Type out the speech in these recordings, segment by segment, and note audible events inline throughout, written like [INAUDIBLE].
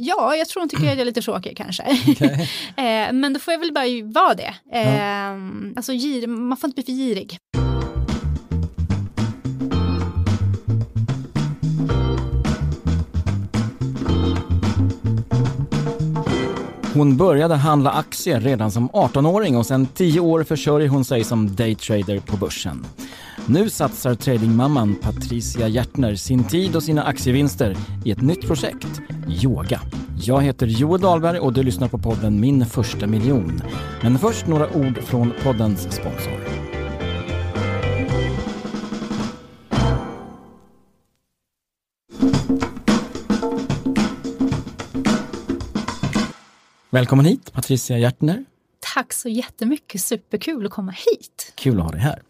Ja, jag tror hon tycker att jag är lite tråkig kanske. Okay. [LAUGHS] eh, men då får jag väl bara vara det. Eh, ja. Alltså, gir, man får inte bli för girig. Hon började handla aktier redan som 18-åring och sedan 10 år försörjer hon sig som daytrader på börsen. Nu satsar tradingmamman Patricia Hjärtner sin tid och sina aktievinster i ett nytt projekt, yoga. Jag heter Joel Dahlberg och du lyssnar på podden Min första miljon. Men först några ord från poddens sponsor. Välkommen hit Patricia Hjärtner. Tack så jättemycket, superkul att komma hit. Kul att ha dig här.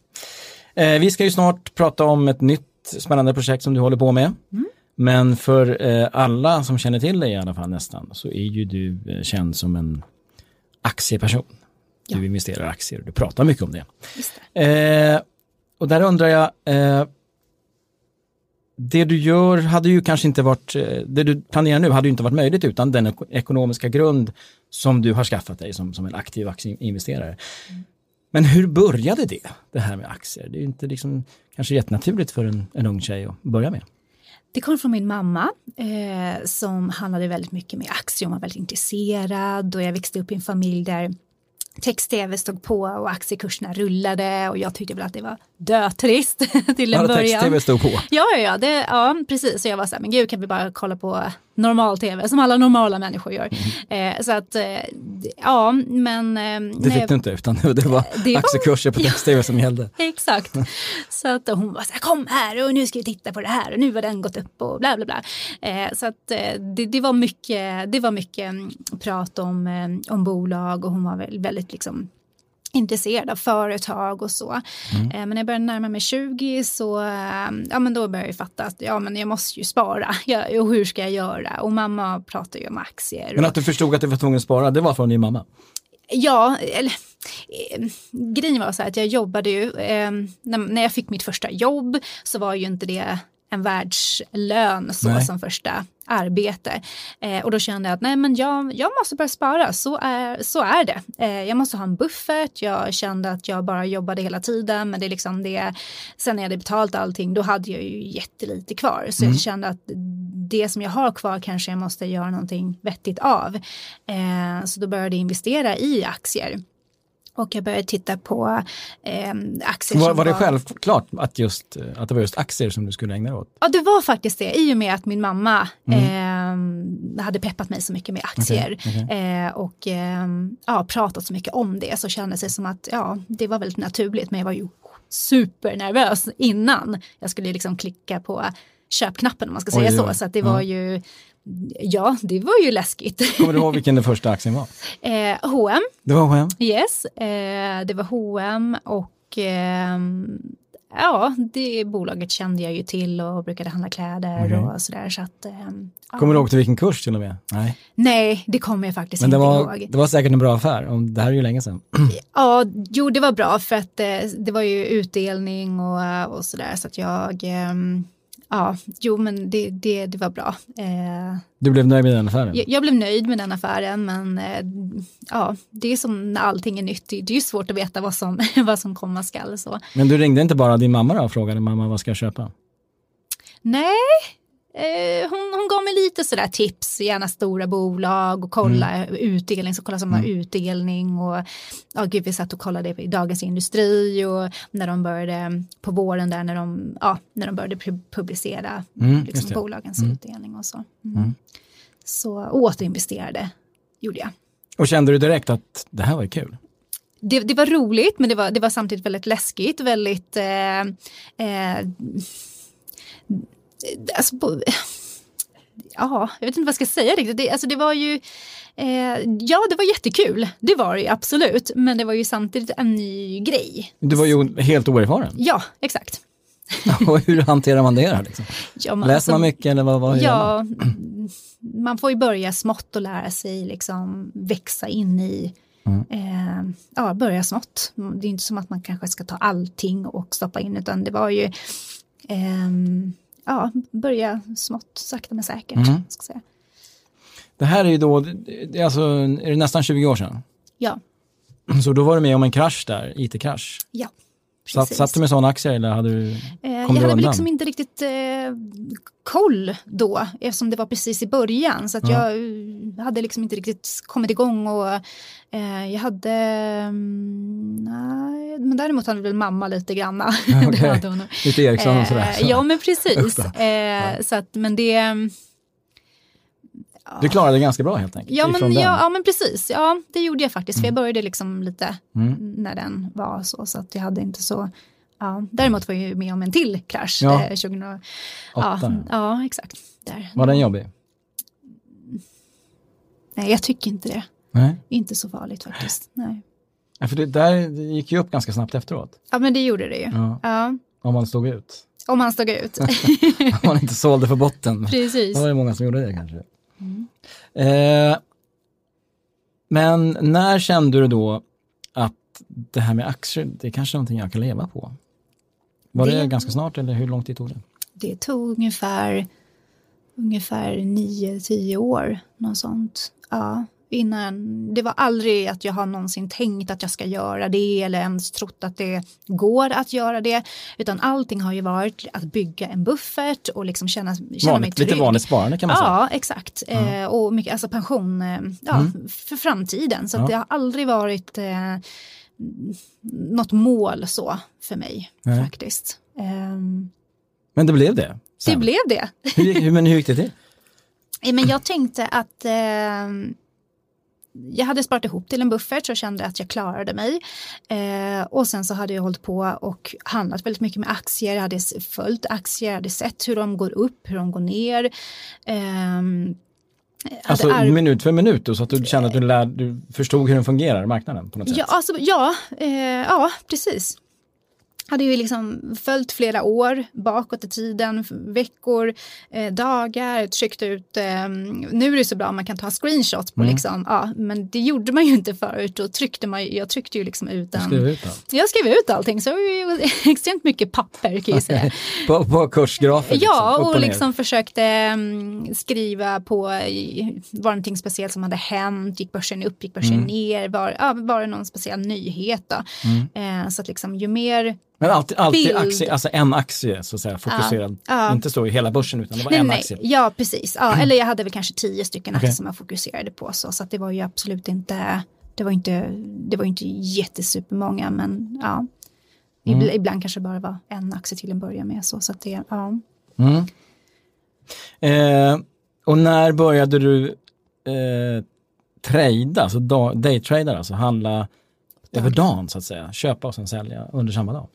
Eh, vi ska ju snart prata om ett nytt spännande projekt som du håller på med. Mm. Men för eh, alla som känner till dig i alla fall nästan så är ju du eh, känd som en aktieperson. Ja. Du investerar i aktier och du pratar mycket om det. det. Eh, och där undrar jag, eh, det du gör hade ju kanske inte varit, eh, det du planerar nu hade ju inte varit möjligt utan den ekonomiska grund som du har skaffat dig som, som en aktiv aktieinvesterare. Mm. Men hur började det, det här med aktier? Det är ju inte liksom, kanske jättenaturligt för en, en ung tjej att börja med. Det kom från min mamma eh, som handlade väldigt mycket med aktier. Hon var väldigt intresserad och jag växte upp i en familj där text-tv stod på och aktiekurserna rullade och jag tyckte väl att det var dötrist [LAUGHS] till en början. Text-tv stod på? Ja, ja, ja, det, ja, precis. Så jag var så här, men gud kan vi bara kolla på normal-tv som alla normala människor gör. Mm. Eh, så att, eh, ja, men... Eh, det fick du inte utan det var [LAUGHS] det aktiekurser på [LAUGHS] text-tv som gällde. Exakt. Så att hon var så här, kom här och nu ska vi titta på det här och nu har den gått upp och bla bla bla. Eh, så att eh, det, det, var mycket, det var mycket mm, prat om, eh, om bolag och hon var väldigt liksom intresserad av företag och så. Mm. Eh, men när jag började närma mig 20 så eh, ja, men då började jag fatta att ja, men jag måste ju spara. [LAUGHS] Ja, och hur ska jag göra? Och mamma pratar ju om aktier. Men att du förstod att du var tvungen att spara, det var från din mamma? Ja, eller eh, grejen var så här att jag jobbade ju, eh, när jag fick mitt första jobb så var ju inte det en världslön så nej. som första arbete. Eh, och då kände jag att nej men jag, jag måste börja spara, så är, så är det. Eh, jag måste ha en buffert, jag kände att jag bara jobbade hela tiden men det är liksom det, sen när jag hade betalt allting då hade jag ju jättelite kvar så mm. jag kände att det som jag har kvar kanske jag måste göra någonting vettigt av. Eh, så då började jag investera i aktier. Och jag började titta på eh, aktier. Var, var det var... självklart att, just, att det var just aktier som du skulle ägna dig åt? Ja, det var faktiskt det. I och med att min mamma mm. eh, hade peppat mig så mycket med aktier okay, okay. Eh, och ehm, ja, pratat så mycket om det så kändes det som att ja, det var väldigt naturligt. Men jag var ju supernervös innan jag skulle liksom klicka på köpknappen om man ska säga Oj, så. Så att det var ju Ja, det var ju läskigt. Kommer du ihåg vilken den första aktien var? [LAUGHS] Eh, H&M. Det var H&M? Yes, eh, det var H&M och eh, ja, det bolaget kände jag ju till och brukade handla kläder okay. och sådär. Så att, eh, Kommer du ihåg till vilken kurs till och med? Nej, Nej det kommer jag faktiskt Men inte var, ihåg. Det var säkert en bra affär, det här är ju länge sedan. [CLEARS THROAT] Ja, jo det var bra för att eh, det var ju utdelning och, och sådär så att jag ehm, ja, jo men det, det, det var bra. Eh, du blev nöjd med den affären? Jag, jag blev nöjd med den affären men eh, ja, det är som när allting är nytt, det, det är ju svårt att veta vad som, [LAUGHS] vad som komma skall. Så. Men du ringde inte bara din mamma då och frågade mamma vad ska jag köpa? Nej, Eh, hon, hon gav mig lite sådär tips, gärna stora bolag och kolla mm. utdelning, så kolla som mm. utdelning och ja gud vi satt och kollade i Dagens Industri och när de började på våren där när de, ja, när de började publicera mm, liksom, bolagens mm. utdelning och så. Mm. Mm. Så återinvesterade gjorde jag. Och kände du direkt att det här var kul? Det, det, var roligt men det var, det var samtidigt väldigt läskigt, väldigt eh, eh, alltså, [LAUGHS] ja, jag vet inte vad jag ska säga riktigt. Det, alltså det var ju, eh, ja det var jättekul, det var det ju absolut, men det var ju samtidigt en ny grej. Du var ju helt oerfaren. Ja, exakt. [LAUGHS] och hur hanterar man det då? Liksom? Ja, Läser alltså, man mycket eller vad, vad Ja, man? [CLEARS THROAT] man får ju börja smått och lära sig liksom växa in i Mm. Eh, ja, börja smått. Det är inte som att man kanske ska ta allting och stoppa in, utan det var ju eh, ja, börja smått, sakta men säkert. Mm. Ska säga. Det här är ju då, det är alltså, är det nästan 20 år sedan? Ja. Så då var du med om en krasch där, IT-krasch. Ja. Satt, satt du med sådana aktier eller hade du, Eh, kom jag hade väl liksom inte riktigt eh, koll då, eftersom det var precis i början. Så att Ja. jag eh, hade liksom inte riktigt kommit igång och eh, jag hade, mm, nej, men däremot hade väl mamma lite granna. [LAUGHS] hon. Lite Ericsson och sådär? Eh, Så. ja men precis. Eh, så att, men det... Du klarade det ganska bra helt enkelt? Ja men, ja, ja men precis, ja det gjorde jag faktiskt. För jag började liksom lite Mm. när den var så. Så att jag hade inte så... Ja. Däremot var jag ju med om en till krasch. Ja. Eh, 2000, ja, ja, exakt. Där. Var den jobbig? Nej, jag tycker inte det. Nej. Inte så farligt faktiskt. Nej. Ja, för det där det gick ju upp ganska snabbt efteråt. Ja, men det gjorde det ju. Ja. Ja. Om man stod ut. Om han stod ut. [LAUGHS] Om man inte sålde för botten. Precis. Det var det många som gjorde det kanske. Eh, men när kände du då att det här med aktier, det är kanske någonting jag kan leva på? Var det, Det- ganska snart eller hur lång tid tog det? Det tog ungefär, ungefär nio, tio år. Något sånt. Ja, innan. Det var aldrig att jag har någonsin tänkt att jag ska göra det eller ens trott att det går att göra det. Utan allting har ju varit att bygga en buffert och liksom känna, känna mig Vanligt, trygg. lite vanligt sparande kan man säga. Ja, exakt. Eh, och mycket, alltså pension eh, ja, för framtiden. Så Mm. Ja. det har aldrig varit eh, något mål så för mig Nej. faktiskt. Ehm, Men det blev det? det sen. blev det. Hur, men hur gick det till? [LAUGHS] Eh, Men jag tänkte att eh, jag hade sparat ihop till en buffert så jag kände att jag klarade mig. Eh, och sen så hade jag hållit på och handlat väldigt mycket med aktier. Jag hade följt aktier, jag hade sett hur de går upp, hur de går ner. Hade Alltså ar- minut för minut då, så att du kände att du, lär, du förstod hur den fungerar, marknaden på något sätt? Ja, alltså, ja, eh, ja, precis. Hade ju liksom följt flera år bakåt i tiden, veckor, eh, dagar, tryckt ut, eh, nu är det så bra man kan ta screenshots på Mm. liksom, ja, men det gjorde man ju inte förut, då tryckte man jag tryckte ju liksom ut Du en, skrev ut allt. jag skrev ut allting så [LAUGHS] extremt mycket papper kan jag säga. [LAUGHS] På, på kursgrafen? liksom, Ja, upp och ner. liksom försökte mm, skriva på, var det någonting speciellt som hade hänt, gick börsen upp, gick börsen Mm. ner, var, ja, var det någon speciell nyhet då? Eh, så att liksom ju mer, Men alltid, alltid aktie, alltså en aktie så att säga, fokuserad. ja. Inte så i hela börsen utan det var nej, en nej, aktie. ja precis, ja, eller jag hade väl kanske tio stycken aktier Okej. som jag fokuserade på så, så att det var ju absolut inte, det var inte, det var inte jättesupermånga men ja. Mm. Ibl- Ibland kanske bara var en aktie till en början med så, så att det, ja. Mm. Eh, och när började du eh, trada, alltså da, daytrada, alltså handla över dagen så att säga, köpa och sen sälja under samma dag?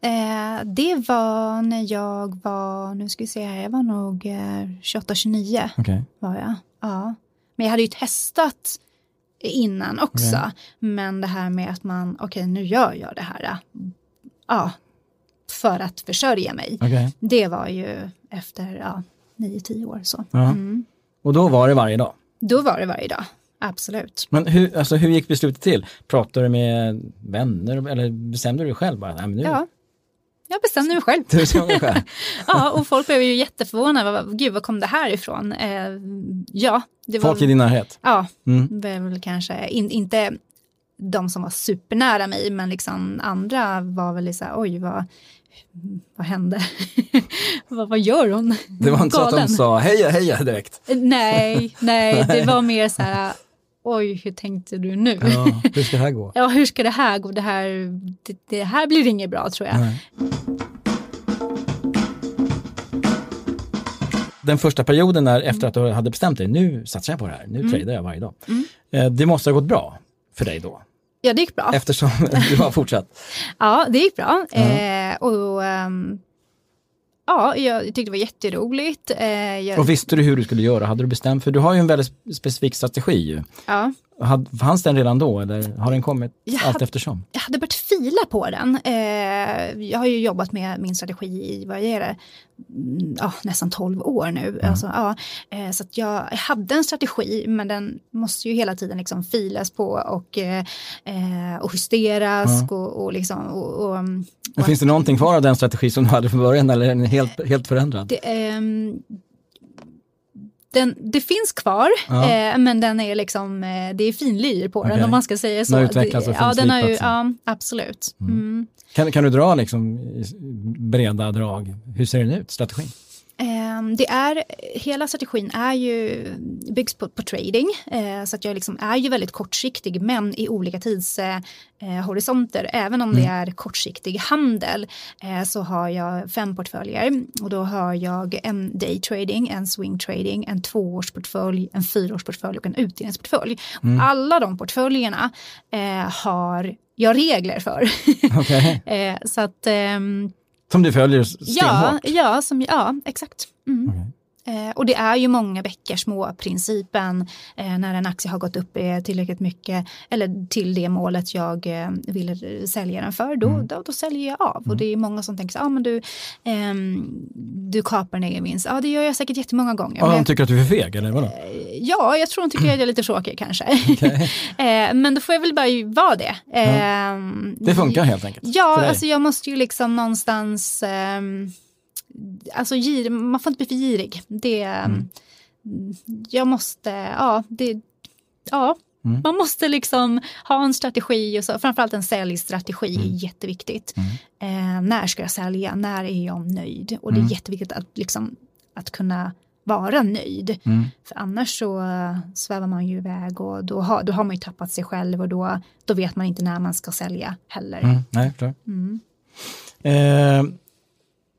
Eh, det var när jag var, nu ska vi se här, jag var nog eh, 28-29 Okej. var jag. Ja. Men jag hade ju testat innan också. Okej. Men det här med att man, okej nu gör jag det här. eh, Ja, för att försörja mig. Okej. Det var ju efter ja, 9-10 år så. Mm. Och då var det varje dag? Då var det varje dag, absolut. Men hur, alltså, hur gick beslutet till? Pratade du med vänner eller bestämde du dig själv? Bara, Nej, men nu, Ja, jag bestämde mig själv. Du bestämde själv? [LAUGHS] Ja, och folk blev ju jätteförvånade. Gud, var kom det här ifrån? Eh, ja, det var... Folk i din närhet? Ja, Mm. väl kanske in, inte de som var supernära mig, men liksom andra var väl så här, oj, vad, vad hände? [LAUGHS] vad, vad gör hon? Det var inte så att de Galen. sa heja heja direkt? Nej, nej, det var [LAUGHS] mer så här, oj, hur tänkte du nu? Ja. Ja, hur ska det här gå? [LAUGHS] hur ska det här gå? Det här, det, det här blir inget bra tror jag. Nej. Den första perioden där efter att du hade bestämt dig, nu satsar jag på det här, nu tradar jag varje dag. Eh, Det måste ha gått bra för dig då, Ja, det gick bra. eftersom [LAUGHS] du har fortsatt. Ja, det gick bra. Eh, och ehm, ja, jag tyckte det var jätteroligt. Eh, jag, Och visste du hur du skulle göra? Hade du bestämt? För du har ju en väldigt specifik strategi ja. Fanns den redan då eller har den kommit Jag allt hade- eftersom? jag hade börjat fila på den. Eh, jag har ju jobbat med min strategi i, vad är det, Mm, ja, nästan 12 år nu. Alltså, ja, eh, så att jag hade en strategi men den måste ju hela tiden liksom filas på och, och justeras. Och, och, liksom, och, och, Men finns det någonting kvar av den strategi som du hade från början eller är den helt, helt förändrad? det, ehm, den, det finns kvar, ja. eh, men den är liksom, eh, det är finlir på okay. den om man ska säga så. Den har utvecklats och ja, den har ju, ja, absolut. Mm. Mm. Kan, kan du dra liksom breda drag, hur ser den ut, strategin? Ehm, det är, hela strategin är ju, byggs på, på trading, eh, så att jag liksom är ju väldigt kortsiktig men i olika tidshorisonter. Eh, Även om mm. det är kortsiktig handel eh, så har jag fem portföljer och då har jag en day trading, en swing trading, en tvåårsportfölj, en fyraårsportfölj och en utdelningsportfölj. Mm. Alla de portföljerna har jag regler för. Okay. [LAUGHS] så att ehm, som du följer stenhårt? Ja, ja, som, ja exakt. Mm. Okay. Eh, och det är ju många bäckar små, principen eh, när en aktie har gått upp eh, tillräckligt mycket eller till det målet jag eh, vill sälja den för, då, mm. då, då, säljer jag av. Mm. Och det är många som tänker så, ah, men du, ehm, du kapar en egen vinst. Ja, det gör jag säkert jättemånga gånger. Ja, de tycker att du är för feg eller vadå? Ja, jag tror de tycker att jag är lite tråkig kanske. [LAUGHS] Okay. [LAUGHS] Eh, men då får jag väl bara vara det. Ja. Ehm, det funkar helt enkelt? Ja, alltså jag måste ju liksom någonstans um, alltså gir, man får inte bli för girig. Det, mm. Jag måste, ja, det, ja mm. man måste liksom ha en strategi och så, framförallt en säljstrategi mm. är jätteviktigt. Mm. Eh, när ska jag sälja? När är jag nöjd? Och det är mm. jätteviktigt att, liksom, att kunna vara nöjd. Mm. För annars så svävar man ju iväg och då har, då har man ju tappat sig själv och då, då vet man inte när man ska sälja heller. Mm. Nej, klar. Eh,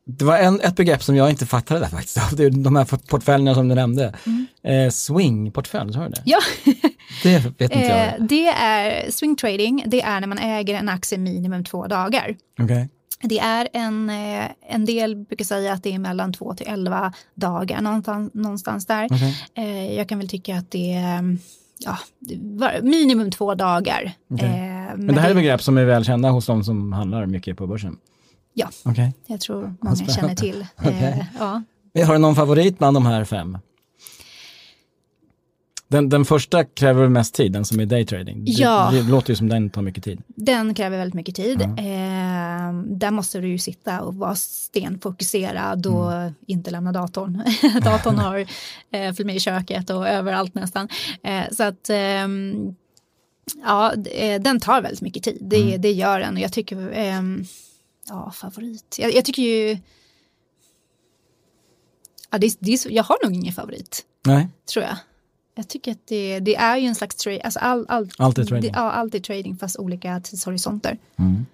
det var en, ett begrepp som jag inte fattade där faktiskt, [LAUGHS] de här portföljerna som du nämnde. Mm. Eh, swing-portfölj, sa du det? Ja. [LAUGHS] det vet inte jag. Eh, det är swing trading, det är när man äger en aktie minimum två dagar. Okay. Det är en, eh, en del brukar säga att det är mellan två till elva dagar någonstans, någonstans där. Okay. Eh, jag kan väl tycka att det är ja, minimum två dagar. Okay. Men, men det här är begrepp som är välkända hos de som handlar mycket på börsen? Ja, okay. jag tror många känner till. okay. eh, ja. Har du någon favorit bland de här fem? Den, den första kräver mest tid, den som är daytrading. Ja. Det, det låter ju som den tar mycket tid. Den kräver väldigt mycket tid. Ja. Eh, där måste du ju sitta och vara stenfokuserad och mm. inte lämna datorn. [LAUGHS] datorn har eh, följt med i köket och överallt nästan. Eh, så att eh, ja, eh, den tar väldigt mycket tid. Det, mm. det gör den och jag tycker ehm, Ja, favorit. Jag, jag tycker ju... Ja, det, det är, jag har nog ingen favorit. Nej. Tror jag. Jag tycker att det, det är ju en slags trading. Alltså all, all, allt är trading. Det, ja, allt är trading fast olika tidshorisonter. Mm.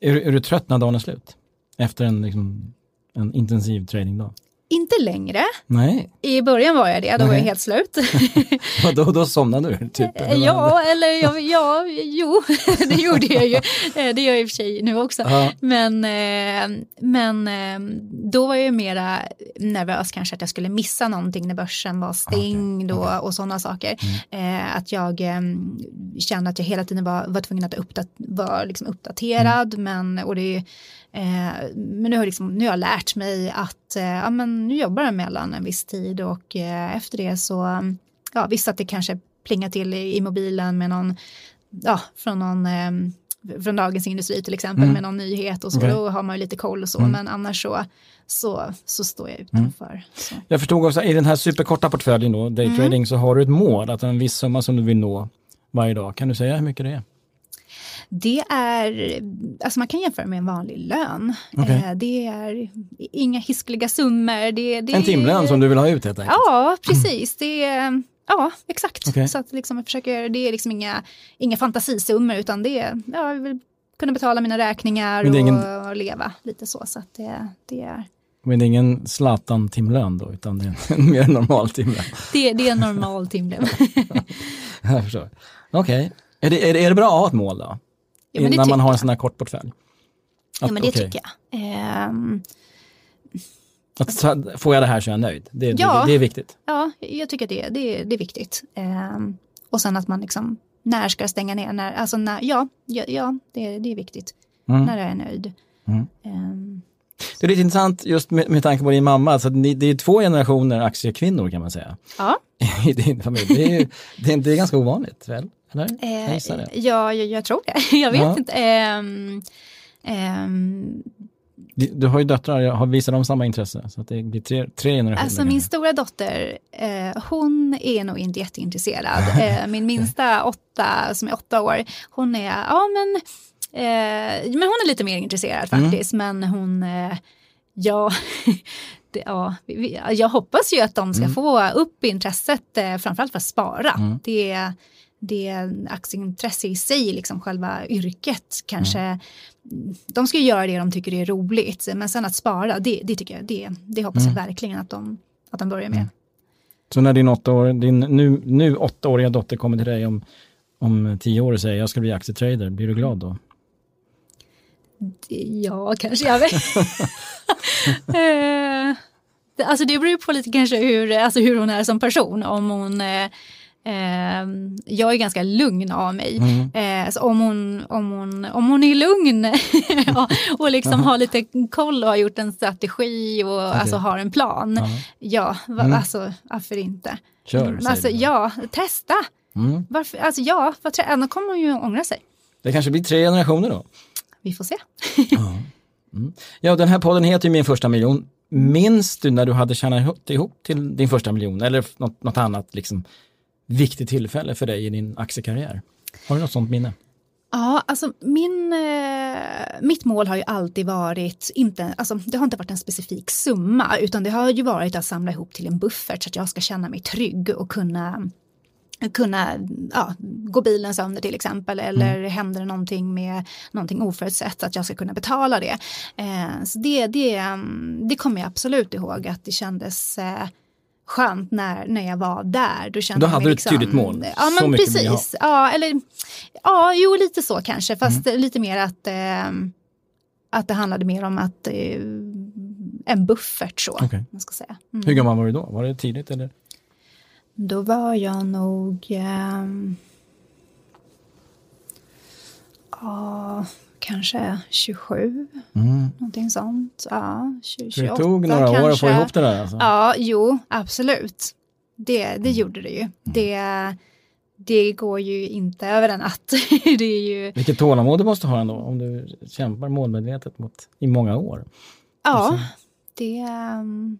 Är, är, du trött när dagen är slut? Efter en, liksom, en intensiv tradingdag? Inte längre. Nej. I början var jag det, då Nej. var jag helt slut. [LAUGHS] då, då somnade du? Typ, eller ja, eller ja, ja, jo, [LAUGHS] det gjorde jag ju. Eh, det gör jag i och för sig nu också. Ja. Men, eh, men eh, då var jag mera nervös kanske att jag skulle missa någonting när börsen var stängd okay. och, och sådana saker. Mm. Att jag kände att jag hela tiden var, var tvungen att uppdat vara liksom uppdaterad. Mm. Men, och det Eh, men nu har, liksom, nu har jag lärt mig att eh, ja, men nu jobbar jag mellan en viss tid och eh, efter det så, ja visst att det kanske plingar till i, i mobilen med någon, ja från någon eh, från Dagens Industri till exempel mm. med någon nyhet och så, okay. då har man ju lite koll och så, mm. men annars så, så, så står jag utanför. Mm. Jag förstod också, i den här superkorta portföljen då, daytrading, mm. så har du ett mål, att en viss summa som du vill nå varje dag. Kan du säga hur mycket det är? Det är, alltså man kan jämföra med en vanlig lön. Okay. Eh, det är inga hiskliga summor. Det, det en timlön som du vill ha ut helt enkelt? Ja, precis. Det är, ja, exakt. Okay. Så att liksom jag försöker, det är liksom inga, inga fantasisummor utan det är, ja, jag vill kunna betala mina räkningar och, ingen... och, leva lite så. så att det, det är... Men det är ingen Zlatan-timlön då, utan det är en [LAUGHS] mer normal timlön? det, det är en normal timlön. [LAUGHS] jag förstår. Okej. Okay. Är, det, är, det, är det bra att ha ett mål då? Ja, när man har en sån här kort portfölj? Att, ja, men det okay. tycker jag. Um, att, får jag det här så är jag nöjd. Det, ja, det, det är viktigt. Ja, jag tycker det, det, det är viktigt. Um, och sen att man liksom, när ska jag stänga ner? När, alltså när, ja, ja, ja det, det är viktigt. Mm. När jag är nöjd. Mm. Um, det är lite intressant just med, med tanke på din mamma, alltså, det, det är två generationer aktiekvinnor kan man säga. Ja. [LAUGHS] I din familj. Det är, det är, det är ganska ovanligt väl? Eller? Eh, ja, jag, jag, tror det. [LAUGHS] jag vet ja. inte. Eh, eh, Du har ju döttrar, jag har visat dem samma intresse, så att det blir tre, tre generationer. Alltså min stora dotter, eh, hon är nog inte jätteintresserad. [LAUGHS] Eh, min minsta åtta, som är åtta år, hon är, ja men, eh, men hon är lite mer intresserad Mm. faktiskt, men hon, eh, ja, [LAUGHS] det, ja, vi- jag hoppas ju att de ska Mm. få upp intresset, eh, framförallt för att spara. Mm. Det, det aktieintresse i sig, liksom själva yrket kanske. Mm. De ska ju göra det de tycker är roligt, men sen att spara, det, det tycker jag, det, det hoppas Mm. jag verkligen att de, att de börjar med. Så när din, åtta år, din nu, nu åttaåriga dotter kommer till dig om, om tio år och säger jag ska bli aktietrader, blir du glad då? Ja, kanske jag vet. [LAUGHS] Eh, alltså det beror ju på lite kanske hur, alltså hur hon är som person. Om hon, eh, jag är ganska lugn av mig. Mm. Eh, så om, hon, om, hon, om hon är lugn [LAUGHS] och, och liksom har lite koll och har gjort en strategi och alltså har en plan. Ja. Ja, va, Mm. alltså varför inte? Kör, Mm, alltså, ja, testa. Mm. Varför, alltså ja, trä- annars kommer hon ju ångra sig. Det kanske blir tre generationer då? Vi får se. Ja. Mm. ja, den här podden heter ju Min första miljon. Minns du när du hade tjänat ihop- ihop till din första miljon eller något, något annat liksom, viktigt tillfälle för dig i din aktiekarriär? Har du något sånt minne? Ja, alltså min, eh, mitt mål har ju alltid varit, inte, alltså det har inte varit en specifik summa, utan det har ju varit att samla ihop till en buffert så att jag ska känna mig trygg och kunna kunna ja, gå bilen sönder till exempel eller händer det någonting med någonting oförutsett att jag ska kunna betala det. Eh, så det, det, mm, det kommer jag absolut ihåg att det kändes eh, skönt när, när jag var där. Då, kände Då hade du ett tydligt mål. Ja, Så men ha. precis. Ja, eller, ja, jo, lite så kanske, fast Mm. lite mer att, eh, att det handlade mer om att eh, en buffert så. Okej. Man ska säga. Mm. Hur gammal var du då? Var det tidigt eller? Då var jag nog... Ja, kanske 27, Mm. någonting sånt. Ja, 20, Så det 28 tog några kanske. år att få ihop det där alltså? Ja, jo, absolut. Det, Mm. det gjorde det ju. Det, det går ju inte över en natt. [LAUGHS] det är ju... Vilket tålamod du måste ha ändå om du kämpar målmedvetet mot, i många år. Ja, Alltså. det... ehm,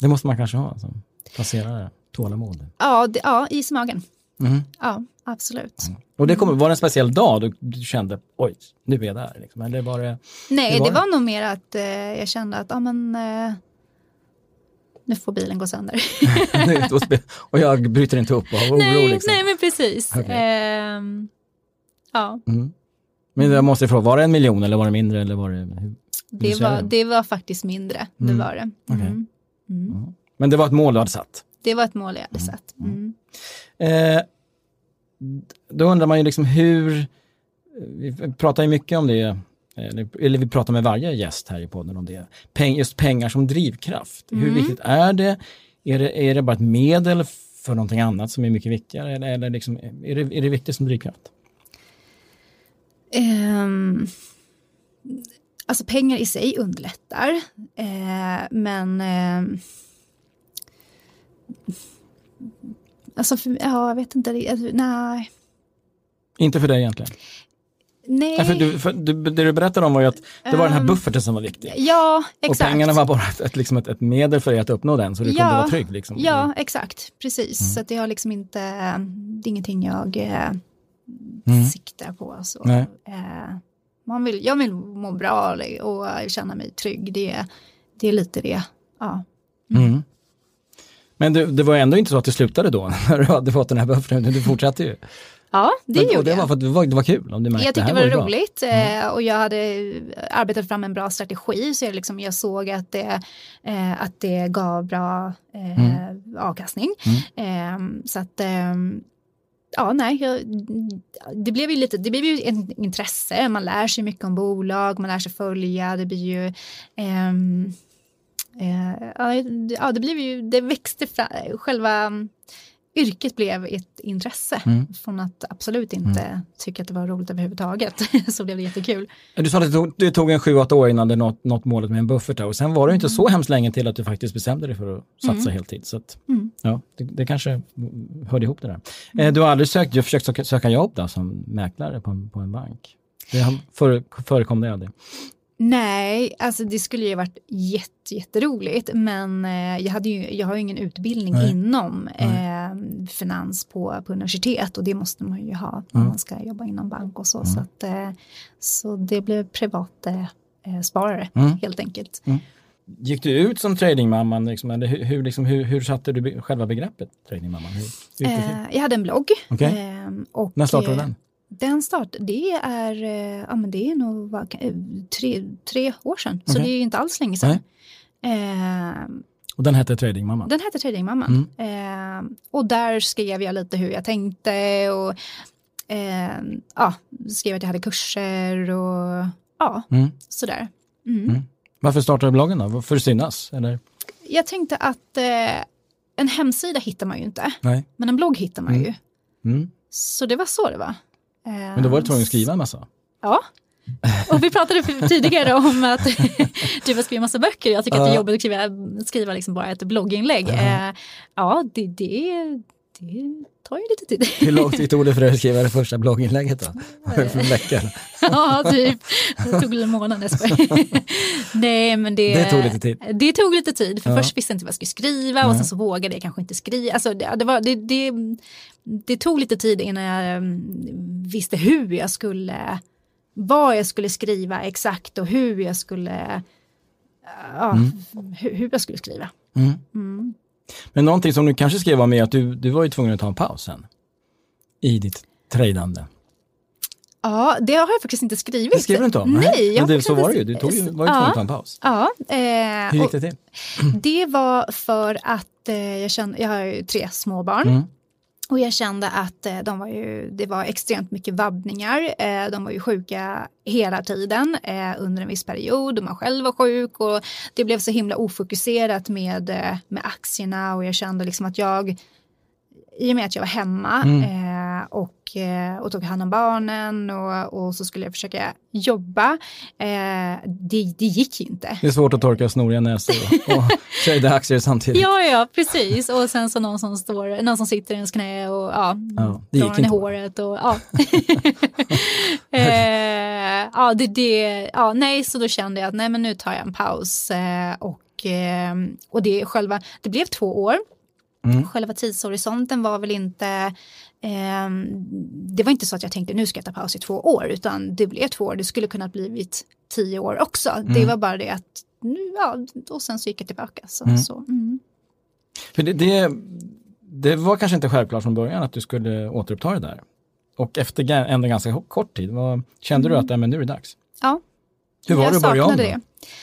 Det måste man kanske ha som placerare, tålamod. Ja, det, ja, is i magen. Mm. Ja, absolut. Och det kommer, var det en speciell dag du, du kände, oj, nu är jag där? Liksom. Eller var det, Nej, Hur var det det? var nog mer att eh, jag kände att, ja men, eh, nu får bilen gå sönder. [LAUGHS] och, jag bryter inte upp och har oro nej, liksom? nej, men precis. Okej. Ehm, ja, Mm. Men jag måste fråga, var det en miljon eller var det mindre? Eller var det, hur? det var, det? det var faktiskt mindre. Det Mm. var det. Okej. Mm. Mm. Men det var ett mål du hade satt? Det var ett mål jag hade satt. Mm. Eh, då undrar man ju liksom hur, vi pratar ju mycket om det, eller, eller vi pratar med varje gäst här i podden om det, Peng, just pengar som drivkraft. Hur Mm. viktigt är det? Är, det? är det bara ett medel för någonting annat som är mycket viktigare? Eller, eller liksom, är, det, är det viktigt som drivkraft? Ehm, alltså pengar i sig underlättar, eh, men ehm, Alltså, för, ja, jag vet inte. Alltså, nej. Inte för dig egentligen? Nej. Nej, för du, för du, det du berättade om var ju att det var den här Ehm, bufferten som var viktig. Ja, exakt. Och pengarna var bara ett, ett, liksom ett, ett medel för dig att uppnå den, så du kunde Ja, vara trygg. Liksom. Ja, exakt. Precis. Mm. Så det har liksom inte, det är ingenting jag eh, Mm. siktar på. Så. Nej. Eh, man vill, jag vill må bra och känna mig trygg. Det, det är lite det. Ja. Mm. Men det, det var ändå inte så att det slutade då, [LAUGHS] när du hade fått den här bufferten, utan du fortsatte ju. Ja, det Men- gjorde och det jag. var för att det var, det var kul? Om du märkte, Jag tyckte det var. Mm. roligt eh, och jag hade arbetat fram en bra strategi så jag, liksom, jag såg att det, eh, att det gav bra eh, Mm. avkastning. Eh, så att eh, Ja, nej, jag, det blev ju lite, det blev ju ett intresse, man lär sig mycket om bolag, man lär sig följa, det blir ju ehm, eh, ja, ja, det blev ju, det växte fram, själva yrket blev ett intresse Mm. från att absolut inte tycka att det var roligt överhuvudtaget [LAUGHS] så blev det jättekul. Du sa att det tog, det tog en 7-8 år innan du nått, nått målet med en buffert och sen var det inte så hemskt länge till att du faktiskt bestämde dig för att satsa heltid. Så att, Mm. ja, det, det kanske hörde ihop det där. Eh, du har aldrig sökt, du har försökt söka, söka jobb då, som mäklare på på en bank? Det har- före, förekom det aldrig? Nej, alltså det skulle ju varit jätte, jätteroligt men eh, jag, hade ju, jag har ju ingen utbildning Nej. inom eh, finans på, på universitet och det måste man ju ha om Mm. man ska jobba inom bank och så. Så, att, eh, så det blev privat eh, eh, sparare Mm. helt enkelt. Gick du ut som tradingmamman? Liksom, eller hur, hur, liksom, hur, hur satte du be, själva begreppet tradingmamman? Hur, hur? Eh, jag hade en blogg. Okej. eh, och, När startade du den? Den start, det är, eh, ja, men det är nog vad eh, tre, tre år sedan, så Okej. det är ju inte alls länge sedan. Eh, Och den hette Tradingmamman? den hette Tradingmamman. Mm. Eh, och där skrev jag lite hur jag tänkte och eh, ja, skrev att jag hade kurser och ja, Mm. sådär. Mm. Mm. Varför startade du bloggen då? För att synas? Eller? Jag tänkte att eh, en hemsida hittar man ju inte, Nej. men en blogg hittar man Mm. ju. Mm. Så det var så det var. Men då var du tvungen att skriva en massa? Ja. Och vi pratade tidigare om att [LAUGHS] du har skrivit massa böcker. Jag tycker att det är jobbigt att skriva, skriva liksom bara ett blogginlägg. Ja. Eh, Ja, det, det, det tar ju lite tid. Hur lång tid tog det för dig att skriva det första blogginlägget då? För en vecka? [LAUGHS] Ja, typ. Det tog en månad. jag. [LAUGHS] Nej, men det, Det tog lite tid. Det tog lite tid, för Ja. först visste jag inte vad jag skulle skriva och sen så vågade jag kanske inte skriva. Alltså, det, det, var, det, det, det tog lite tid innan jag mm, visste hur jag skulle, vad jag skulle skriva exakt och hur jag skulle, ja, hur, hur jag skulle skriva. Mm. Mm. Men någonting som du kanske skrev om är att du, du var ju tvungen att ta en paus sen. I ditt tradande. Ja, det har jag faktiskt inte skrivit. Det skrev du inte om? Nej, jag Men det, så var det ju. Du tog ju, var ju tvungen att ta en paus. Ja, eh, Hur gick det till? Det var för att eh, jag kände, jag har ju tre småbarn. Mm. Och jag kände att eh, de var ju, det var extremt mycket vabbningar. Eh, de var ju sjuka hela tiden eh, under en viss period och man själv var sjuk och det blev så himla ofokuserat med, med aktierna och jag kände liksom att jag i och med att jag var hemma Mm. Och, eh, och tog hand om barnen och, och så skulle jag försöka jobba. Eh, det, det gick ju inte. Det är svårt att torka snoriga näsor och, och [LAUGHS] trada aktier samtidigt. Ja, ja, precis. Och sen så någon som, står, någon som sitter i ens knä och ja, Ja, drar en i håret. Och, ja. [LAUGHS] [LAUGHS] eh, ja, det, det, ja, nej, så då kände jag att nej, men nu tar jag en paus. Och, och det, själva, det blev två år. Mm. Själva tidshorisonten var väl inte eh, det var inte så att jag tänkte nu ska jag ta paus i två år utan det blev två år. Det skulle kunna blivit tio år också. Det Mm. var bara det att nu, ja, och sen så gick jag tillbaka. Så, Mm. så, mm. För det, det, det var kanske inte självklart från början att du skulle återuppta det där. Och efter ändå ganska kort tid, vad, kände du att ja, men nu är det dags? Ja, Hur var jag det att börja om? det.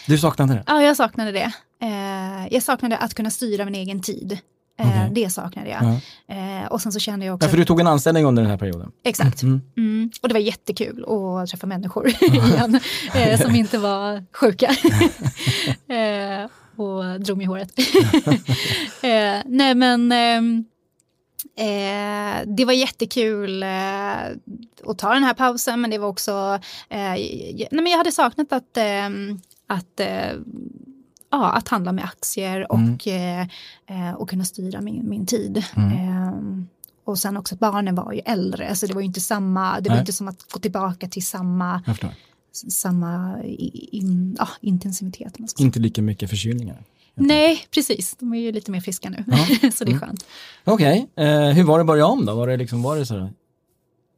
Du saknade det? Ja, jag saknade det. Eh, jag saknade att kunna styra min egen tid. Eh, Okej. Det saknade jag. Ja. Eh, och sen så kände jag också... Ja, för du tog en anställning under den här perioden? Exakt. Mm. Mm. Och det var jättekul att träffa människor [LAUGHS] [LAUGHS] igen eh, som inte var sjuka. [LAUGHS] eh, och drog mig i håret. eh, nej men ehm, eh, det var jättekul eh, att ta den här pausen men det var också, eh, nej men jag hade saknat att, ehm, att eh, Ja, att handla med aktier och, eh, eh, och kunna styra min, min tid. Ehm, och sen också att barnen var ju äldre, så det var ju inte samma, det var Nej. inte som att gå tillbaka till samma, samma in, ja, intensivitet. Inte lika mycket förkylningar. Nej, precis, de är ju lite mer friska nu, Ja. [LAUGHS] så det är skönt. Okej, eh, hur var det att börja om då? Var det liksom, var det så här,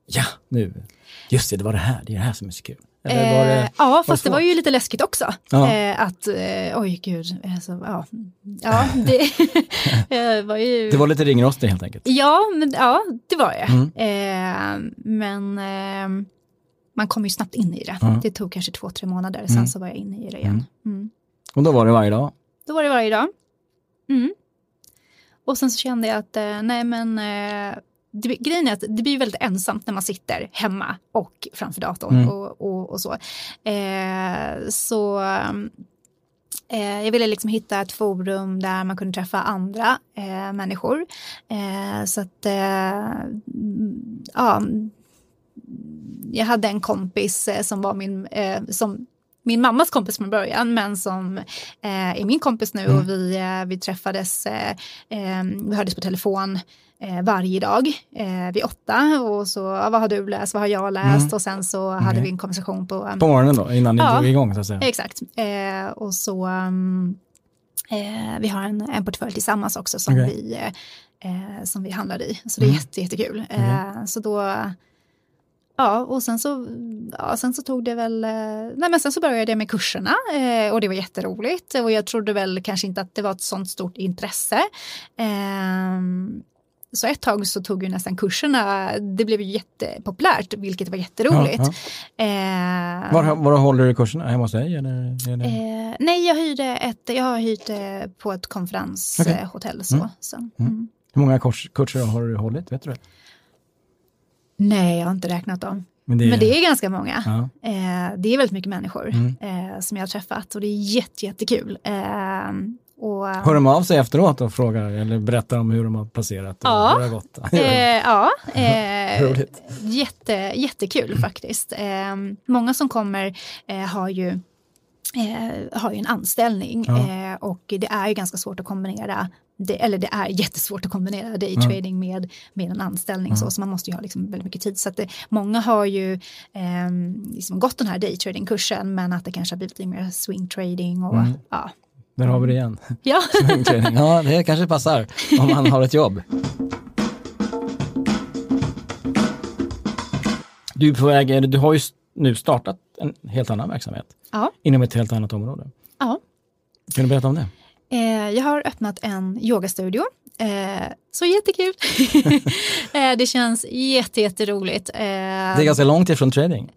ja, nu, just det, det var det här, det är det här som är så kul. Var Eh, det, ja, fast det var ju lite läskigt också. Ja. Eh, att, eh, oj gud, alltså, ja, ja det [LAUGHS] [LAUGHS] var ju... det var lite ringrostig helt enkelt? Ja, men, ja, det var jag. Mm. Men man kom ju snabbt in i det. Ja. Det tog kanske två, tre månader, sen Mm. så var jag inne i det igen. Mm. Och då var det varje dag? Då var det varje dag. Mm. Och sen så kände jag att, nej men, det, grejen är att det blir väldigt ensamt när man sitter hemma och framför datorn Mm. och, och, och så. Eh, så eh, jag ville liksom hitta ett forum där man kunde träffa andra eh, människor. Eh, så att, eh, ja, jag hade en kompis eh, som var min, som min mammas kompis från början men som eh, är min kompis nu Mm. och vi, eh, vi träffades, eh, vi hördes på telefon varje dag eh, vid åtta och så vad har du läst, vad har jag läst mm. och sen så okay. hade vi en konversation på... Um, på morgonen då, innan ni ja, drog igång så att säga? Exakt. Eh, och så um, vi har en, en portfölj tillsammans också som, okay. vi, som vi handlar i. Så det är mm. jätte, jättekul. Mm. så då Ja, och sen så, ja, sen så tog det väl, eh, nej men sen så började jag med kurserna eh, och det var jätteroligt och jag trodde väl kanske inte att det var ett sånt stort intresse. Så ett tag så tog ju nästan kurserna, det blev ju jättepopulärt, vilket var jätteroligt. Ja, ja. Eh, var, var håller du kurserna? Hemma hos dig? Eller, eller? Eh, nej, jag hyrde ett, jag har hyrt eh, på ett konferenshotell. Okay. Mm. Så, mm. Mm. Hur många kurs, kurser har du hållit? Vet du det? Nej, jag har inte räknat dem. Men det är, Men det är ganska många. Ja. Eh, det är väldigt mycket människor mm. eh, som jag har träffat och det är jätte, jättekul. Eh, och, Hör de av sig efteråt och frågar eller berättar om hur de har passerat? Ja, hur det har gått? [LAUGHS] Eh, ja [LAUGHS] eh, jätte, jättekul faktiskt. Eh, många som kommer eh, har ju eh, har ju en anställning ja. eh, och det är ju ganska svårt att kombinera det, eller det är [LAUGHS] jättesvårt att kombinera daytrading mm. med, med en anställning mm. så, så man måste ju ha liksom väldigt mycket tid. Så det, många har ju eh, liksom gått den här daytrading-kursen men att det kanske har blivit lite mer swing-trading och mm. ja. Där har vi det igen. [LAUGHS] Ja. [LAUGHS] ja, det kanske passar om man har ett jobb. Du på väg, du har ju nu startat en helt annan verksamhet. Ja. Inom ett helt annat område. Ja. Kan du berätta om det? Eh, jag har öppnat en yogastudio. Eh, så jättekul! [LAUGHS] eh, det känns jätteroligt. Eh, det är ganska långt ifrån trading.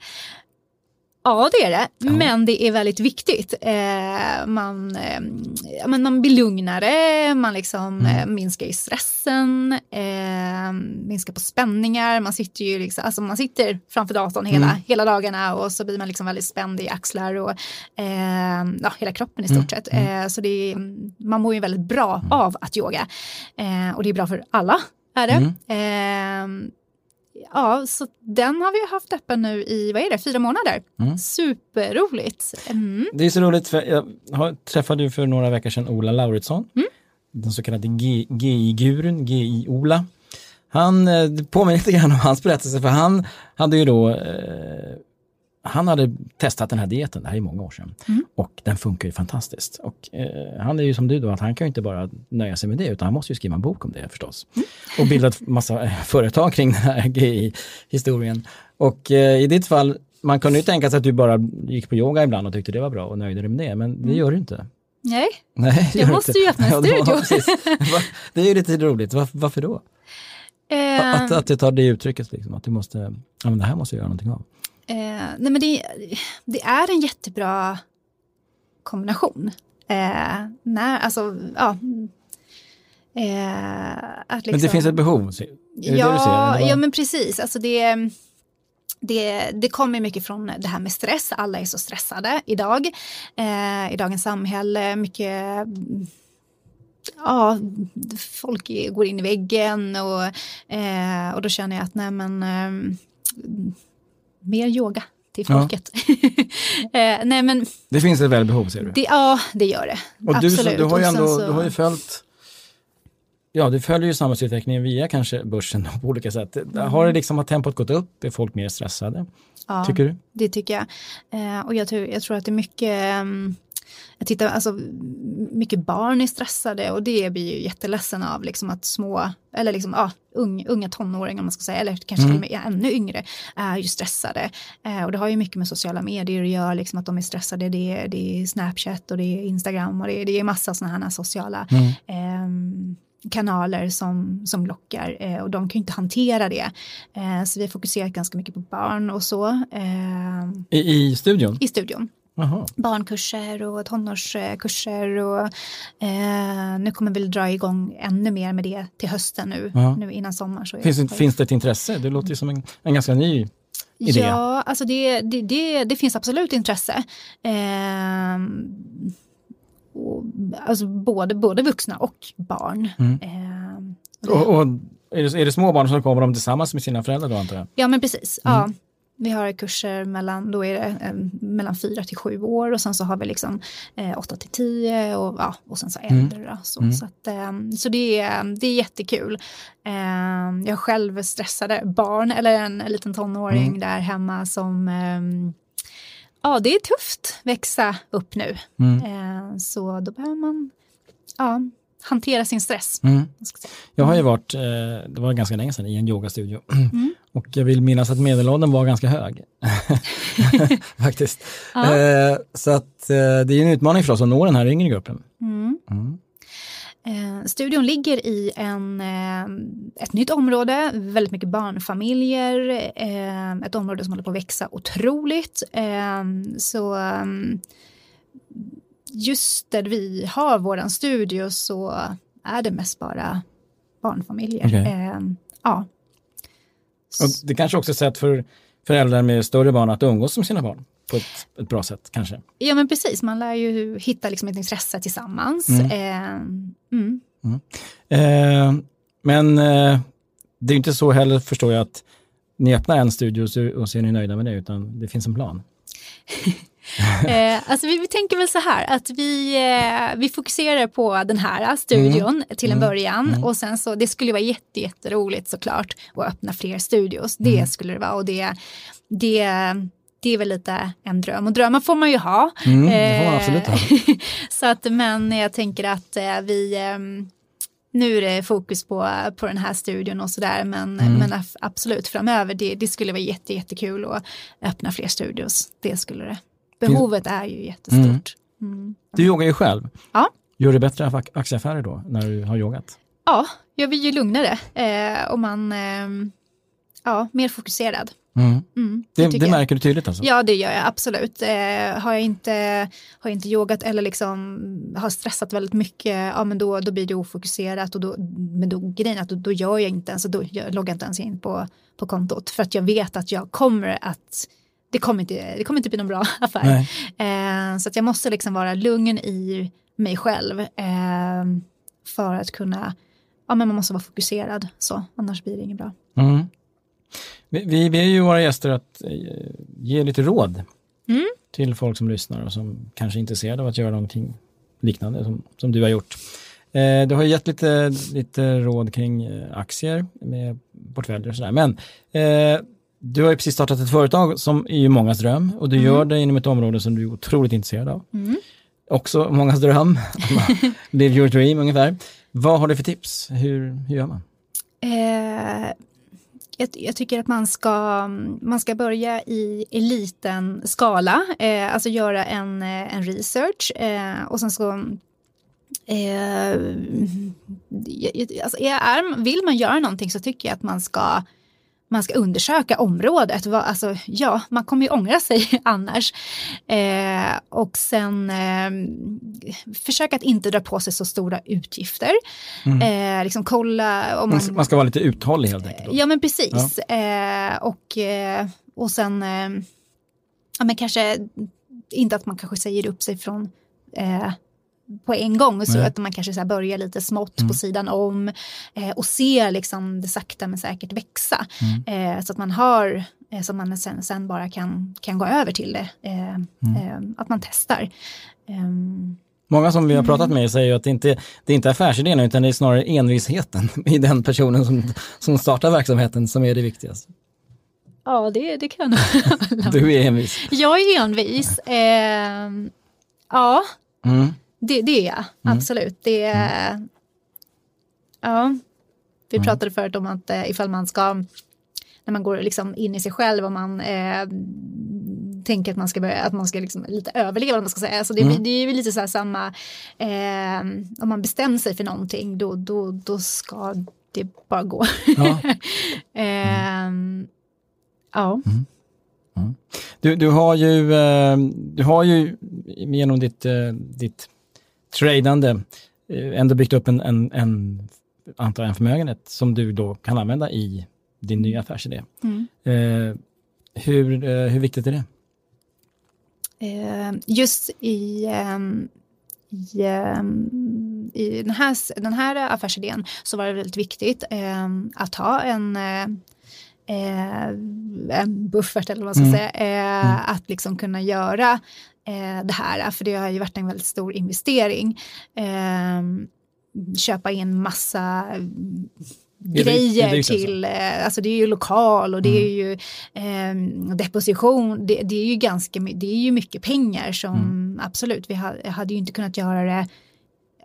Ja, det är det. Ja. Men det är väldigt viktigt. Eh, man, eh, man blir lugnare, man liksom, mm. eh, minskar i stressen, eh, minskar på spänningar. Man sitter ju liksom, alltså man sitter framför datorn hela, mm. hela dagarna och så blir man liksom väldigt spänd i axlar och eh, ja, hela kroppen i stort mm. sett. Mm. Eh, så det man mår ju väldigt bra mm. av att yoga. och det är bra för alla. Är det. Mm ja, så den har vi haft öppen nu i, vad är det, fyra månader. Mm. Superroligt. Mm. Det är så roligt, för jag träffade ju för några veckor sedan Ola Lauritsson, mm. den så kallade GI-gurun, GI-Ola. Han eh, påminner lite grann om hans berättelse, för han hade ju då eh, han hade testat den här dieten, det här är många år sedan, mm. och den funkar ju fantastiskt. Och, eh, han är ju som du då, att han kan ju inte bara nöja sig med det, utan han måste ju skriva en bok om det förstås. Mm. Och bilda ett massa eh, företag kring den här [LAUGHS] GI-historien. Och eh, i ditt fall, man kunde ju tänka sig att du bara gick på yoga ibland och tyckte det var bra och nöjde dig med det, men det mm. gör du inte. Nej, Nej jag måste inte. ju öppna [LAUGHS] en studio. [LAUGHS] Ja, det är ju lite roligt, varför, varför då? Uh, att, att det tar det uttrycket, liksom, att du måste, ja men det här måste jag göra någonting av. Eh, nej men det, det, är en jättebra kombination. Eh, när, alltså, ja. Eh, att liksom, men det finns ett behov? Är det ja, det ser, ja, men precis. Alltså det, det, det kommer mycket från det här med stress. Alla är så stressade idag. Eh, I dagens samhälle. Mycket ja, folk går in i väggen och, eh, och då känner jag att nej men eh, mer yoga till folket. Ja. [LAUGHS] eh, nej, men, det finns ett välbehov ser du? Det, ja, det gör det. Och Absolut. Du, du, har ju ändå, så... du har ju följt Ja, du följer ju samhällsutvecklingen via kanske börsen [LAUGHS] på olika sätt. Mm. Har det liksom har tempot gått upp? Är folk mer stressade? Ja, tycker du? det tycker jag. Eh, och jag tror, jag tror att det är mycket um, jag tittar, alltså mycket barn är stressade och det blir ju jätteledsen av liksom att små, eller liksom, ja, un, unga tonåringar om man ska säga, eller kanske mm. ännu yngre, är ju stressade. Eh, och det har ju mycket med sociala medier att göra, liksom att de är stressade. Det är, det är Snapchat och det är Instagram och det är, det är massa sådana här sociala mm. eh, kanaler som, som lockar eh, och de kan ju inte hantera det. Eh, så vi har fokuserat ganska mycket på barn och så. Eh, I, I studion? I studion. Aha. barnkurser och tonårskurser och eh, nu kommer vi dra igång ännu mer med det till hösten nu, nu innan sommar. Så finns, det, finns det ett intresse? Det låter ju som en, en ganska ny idé. Ja, alltså det, det, det, det finns absolut intresse. Eh, och, alltså både, både vuxna och barn. Mm. Eh, och, och är, det, är det små barn som kommer de tillsammans med sina föräldrar då antar jag? Ja men precis. Mm. Ja. Vi har kurser mellan, då är det eh, mellan fyra till sju år och sen så har vi liksom eh, åtta till tio och, ja, och sen så Mm. äldre. Då, så så, att, eh, så det, är, det är jättekul. Eh, jag själv stressade barn, eller en, en liten tonåring Mm. där hemma som eh, Ja, det är tufft växa upp nu. Mm. Eh, så då behöver man ja, hantera sin stress. Mm. Jag har ju varit, eh, det var ganska länge sedan, i en yogastudio. Mm. Och jag vill minnas att medelåldern var ganska hög. [LAUGHS] [LAUGHS] Faktiskt. Ja. Eh, så att eh, det är en utmaning för oss att nå den här yngre gruppen. Mm. Mm. Eh, studion ligger i en, eh, ett nytt område, väldigt mycket barnfamiljer, eh, ett område som håller på att växa otroligt. Så eh, just där vi har våran studio så är det mest bara barnfamiljer. Okej. Eh, ja. Och det kanske också är ett sätt för föräldrar med större barn att umgås med sina barn på ett, ett bra sätt kanske. Ja men precis, man lär ju hitta liksom ett intresse tillsammans. Mm. Eh, mm. Eh, men eh, det är inte så heller förstår jag att ni öppnar en studio och så, och så är ni nöjda med det utan det finns en plan. [LAUGHS] [LAUGHS] Eh, alltså vi, vi tänker väl så här att vi, eh, vi fokuserar på den här studion till en Mm. början Mm. och sen så det skulle vara jätte, jätteroligt såklart att öppna fler studios. Det Mm. skulle det vara och det, det, det är väl lite en dröm och drömmar får man ju ha. Mm, det får man absolut ha. Eh, [LAUGHS] så att, men jag tänker att eh, vi ehm, nu är det fokus på, på den här studion och sådär men, Mm. men absolut framöver det, det skulle vara jätte, jättekul att öppna fler studios. Det skulle det. Behovet är ju jättestort. Mm. Du yogar ju själv. Ja. Gör du bättre aff- aktieaffärer då när du har yogat? Ja, jag blir ju lugnare eh, och man, ehm, ja, mer fokuserad. Mm. Mm, Det, det jag. märker du tydligt alltså? Ja, det gör jag absolut. Eh, har, jag inte, har jag inte yogat eller liksom har stressat väldigt mycket, ja men då, då blir det ofokuserat och då, men då, grejen att då, då gör jag inte ens, då jag loggar inte ens in på, på kontot för att jag vet att jag kommer att det kommer inte, det kommer inte bli någon bra [LAUGHS] affär. Eh, så att jag måste liksom vara lugn i mig själv eh, för att kunna, ja men man måste vara fokuserad så, annars blir det inget bra. Mm. Vi, vi ber ju våra gäster att eh, ge lite råd Mm. till folk som lyssnar och som kanske är intresserade av att göra någonting liknande som, som du har gjort. Eh, du har gett lite, lite råd kring eh, aktier med portföljer och sådär. Men eh, du har ju precis startat ett företag som är ju mångas dröm och du Mm. gör det inom ett område som du är otroligt intresserad av. Mm. Också mångas dröm. [LAUGHS] Live your dream ungefär. Vad har du för tips? Hur, hur gör man? Eh, jag, jag tycker att man ska, man ska börja i, i liten skala, eh, alltså göra en, eh, en research eh, och sen så eh, alltså är, vill man göra någonting så tycker jag att man ska man ska undersöka området. Alltså, ja, man kommer ju ångra sig [LAUGHS] annars. Eh, och sen eh, försöka att inte dra på sig så stora utgifter. Eh, liksom kolla om Man, man... ska- vara lite uthållig helt enkelt. då. Ja men precis. Eh, och, eh, och sen, eh, ja men kanske inte att man kanske säger upp sig från eh, på en gång, så Nej. att man kanske så här börjar lite smått Mm. på sidan om eh, och ser liksom det sakta men säkert växa. Mm. Eh, så att man har, eh, så att man sen, sen bara kan, kan gå över till det. Eh, Mm. eh, att man testar. Ehm, Många som vi har pratat Mm. med säger att det inte det är inte affärsidén utan det är snarare envisheten i den personen som, som startar verksamheten som är det viktigaste. ja, det, det kan jag. [LAUGHS] Du är envis. Jag är envis. Ehm, ja, Mm. Det, det är jag, absolut. Det är, ja, vi Mm. pratade förut om att eh, ifall man ska, när man går liksom in i sig själv och man eh, tänker att man ska, börja, att man ska liksom lite överleva, vad man ska säga. Så det, Mm. det är ju lite så här samma, eh, om man bestämmer sig för någonting, då, då, då ska det bara gå. Ja. [LAUGHS] Ehm, ja. Du, du, har ju, eh, du har ju genom ditt, eh, ditt tradande eh, ändå byggt upp en, en, en, antar en förmögenhet som du då kan använda i din nya affärsidé. Mm. Eh, hur, eh, hur viktigt är det? Eh, just i, ehm, i, ehm, i den, här, den här affärsidén så var det väldigt viktigt ehm, att ha en, eh, eh, en buffert eller vad man ska Mm. säga, eh, Mm. att liksom kunna göra det här, för det har ju varit en väldigt stor investering. Eh, köpa in massa mm, grejer till, eh, alltså det är ju lokal och det är ju eh, deposition, det, det är ju ganska det är ju mycket pengar som Mm. absolut, vi ha, hade ju inte kunnat göra det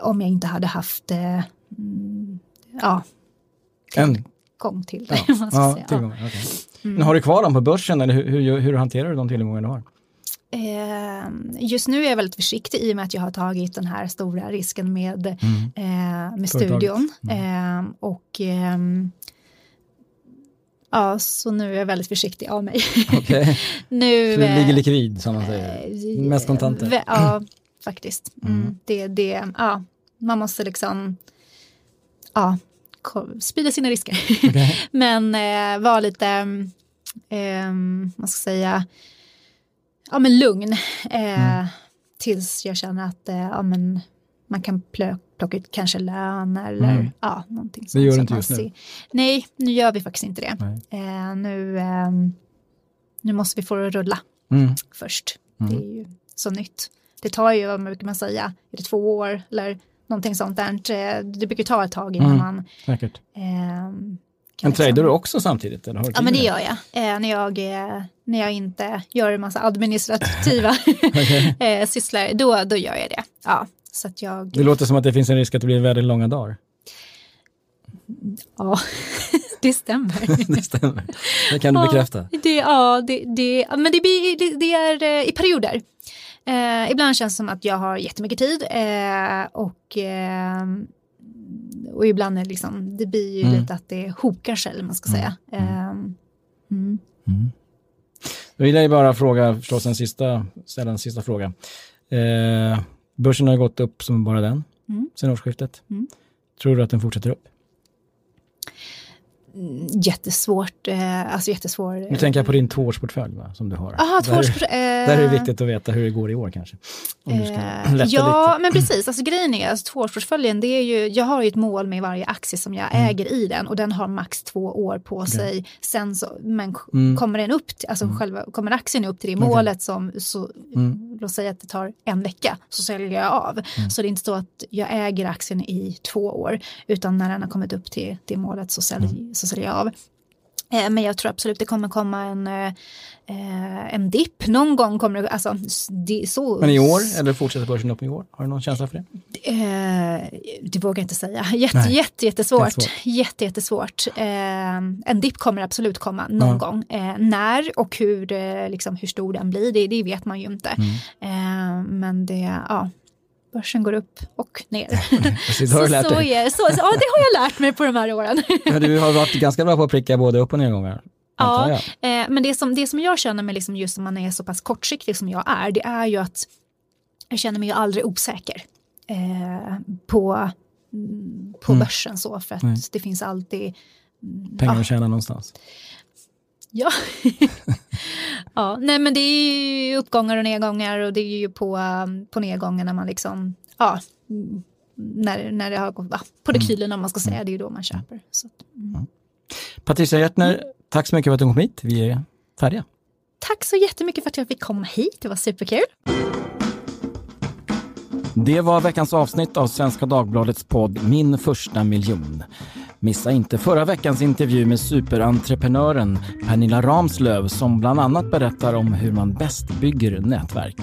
om jag inte hade haft eh, mm, ja, En, gång till det. ja, ja, säga. tillgångar. okej. Mm. Men har du kvar dem på börsen eller hur, hur, hur hanterar du de tillgångar du har? Eh, just nu är jag väldigt försiktig i och med att jag har tagit den här stora risken med, Mm. eh, med Företaget. studion. Eh, och ehm, ja, så nu är jag väldigt försiktig av mig. [LAUGHS] Okej, nu, så du eh, ligger likvid som man säger. eh, Mest kontanter. Ja, faktiskt. Mm. Mm. Det, det, ja, man måste liksom ja, sprida sina risker. Okej. [LAUGHS] Men eh, var lite, eh, vad ska säga, ja men lugn. Eh, Mm. Tills jag känner att eh, ja, men man kan plö- plocka ut kanske lön eller Mm. ja, någonting Det gör du inte just nu? Nej, nu gör vi faktiskt inte det. Eh, nu, ehm, nu måste vi få det att rulla Mm. först. Mm. Det är ju så nytt. Det tar ju, vad brukar man säga, är det två år eller någonting sånt där. Eh, Det brukar ta ett tag innan Mm. man Säkert. Ehm, kan En liksom- tradar du också samtidigt? Eller har Ja men det gör jag. Eh, när, jag eh, när jag inte gör en massa administrativa [LAUGHS] [LAUGHS] eh, sysslor, då, då gör jag det. Ja, så att jag... Det låter som att det finns en risk att det blir väldigt långa dagar. Ja, [LAUGHS] det stämmer. det stämmer. Det kan du Ja. bekräfta. Det, ja, det, det, men det, blir, det, är eh, i perioder. Eh, ibland känns det som att jag har jättemycket tid eh, och, eh, och ibland är det liksom, det blir ju Mm. lite att det hokar sig, eller man ska Mm. säga. Eh, mm. Mm. Då vill jag ju bara fråga, förstås en sista, ställa en sista fråga. Eh, börsen har gått upp som bara den Mm. sen årsskiftet. Mm. Tror du att den fortsätter upp? Mm, Jättesvårt, eh, alltså jättesvår. Nu tänker jag på din tvåårsportfölj va, som du har. Aha, där, tvåårs... Eh, där är det viktigt att veta hur det går i år kanske. Om du ska Eh, lätta ja, lite. men precis. Alltså, grejen är, alltså, tvåårsportföljen, det är ju, jag har ju ett mål med varje aktie som jag Mm. äger i den och den har max två år på sig. Sen så, men Mm. kommer den upp, till, alltså själva, kommer aktien upp till det målet som, så, Mm. låt säga att det tar en vecka, så säljer jag av. Mm. Så det är inte så att jag äger aktien i två år, utan när den har kommit upp till det målet så säljer, Säljer jag av. Eh, Men jag tror absolut det kommer komma en, eh, eh, en dipp. Någon gång kommer det, alltså det, så. Men i år, eller fortsätter börsen upp i år? Har du någon känsla för det? Eh, det vågar jag inte säga. [LAUGHS] Jätte, Nej. jätte, jättesvårt. Jättesvårt. Jätte, jättesvårt. Eh, en dipp kommer absolut komma någon Ja. gång. Eh, när och hur, liksom, hur stor den blir, det, det vet man ju inte. Mm. Men det, ja, börsen går upp och ner. [LAUGHS] Så, så, är, så, så, ja, det har jag lärt mig på de här åren. [LAUGHS] Ja, du har varit ganska bra på att pricka både upp och nedgångar. Ja, eh, men det som, det som jag känner med liksom just om man är så pass kortsiktig som jag är, det är ju att jag känner mig ju aldrig osäker eh, på, mm, på Mm. börsen så för att Nej. det finns alltid mm, Pengar ja, att tjäna någonstans. ja. [LAUGHS] ja, nej men det är ju uppgångar och nedgångar och det är ju på, um, på nedgången när man liksom, ja, mm, när, när det har gått, ja, på rekylen om man ska säga, det är ju då man köper. Så mm. Patricia Hjertner, tack så mycket för att du kom hit. Vi är färdiga. Tack så jättemycket för att jag fick komma hit, det var superkul. Det var veckans avsnitt av Svenska Dagbladets podd Min första miljon. Missa inte förra veckans intervju med superentreprenören Pernilla Ramslöv som bland annat berättar om hur man bäst bygger nätverk.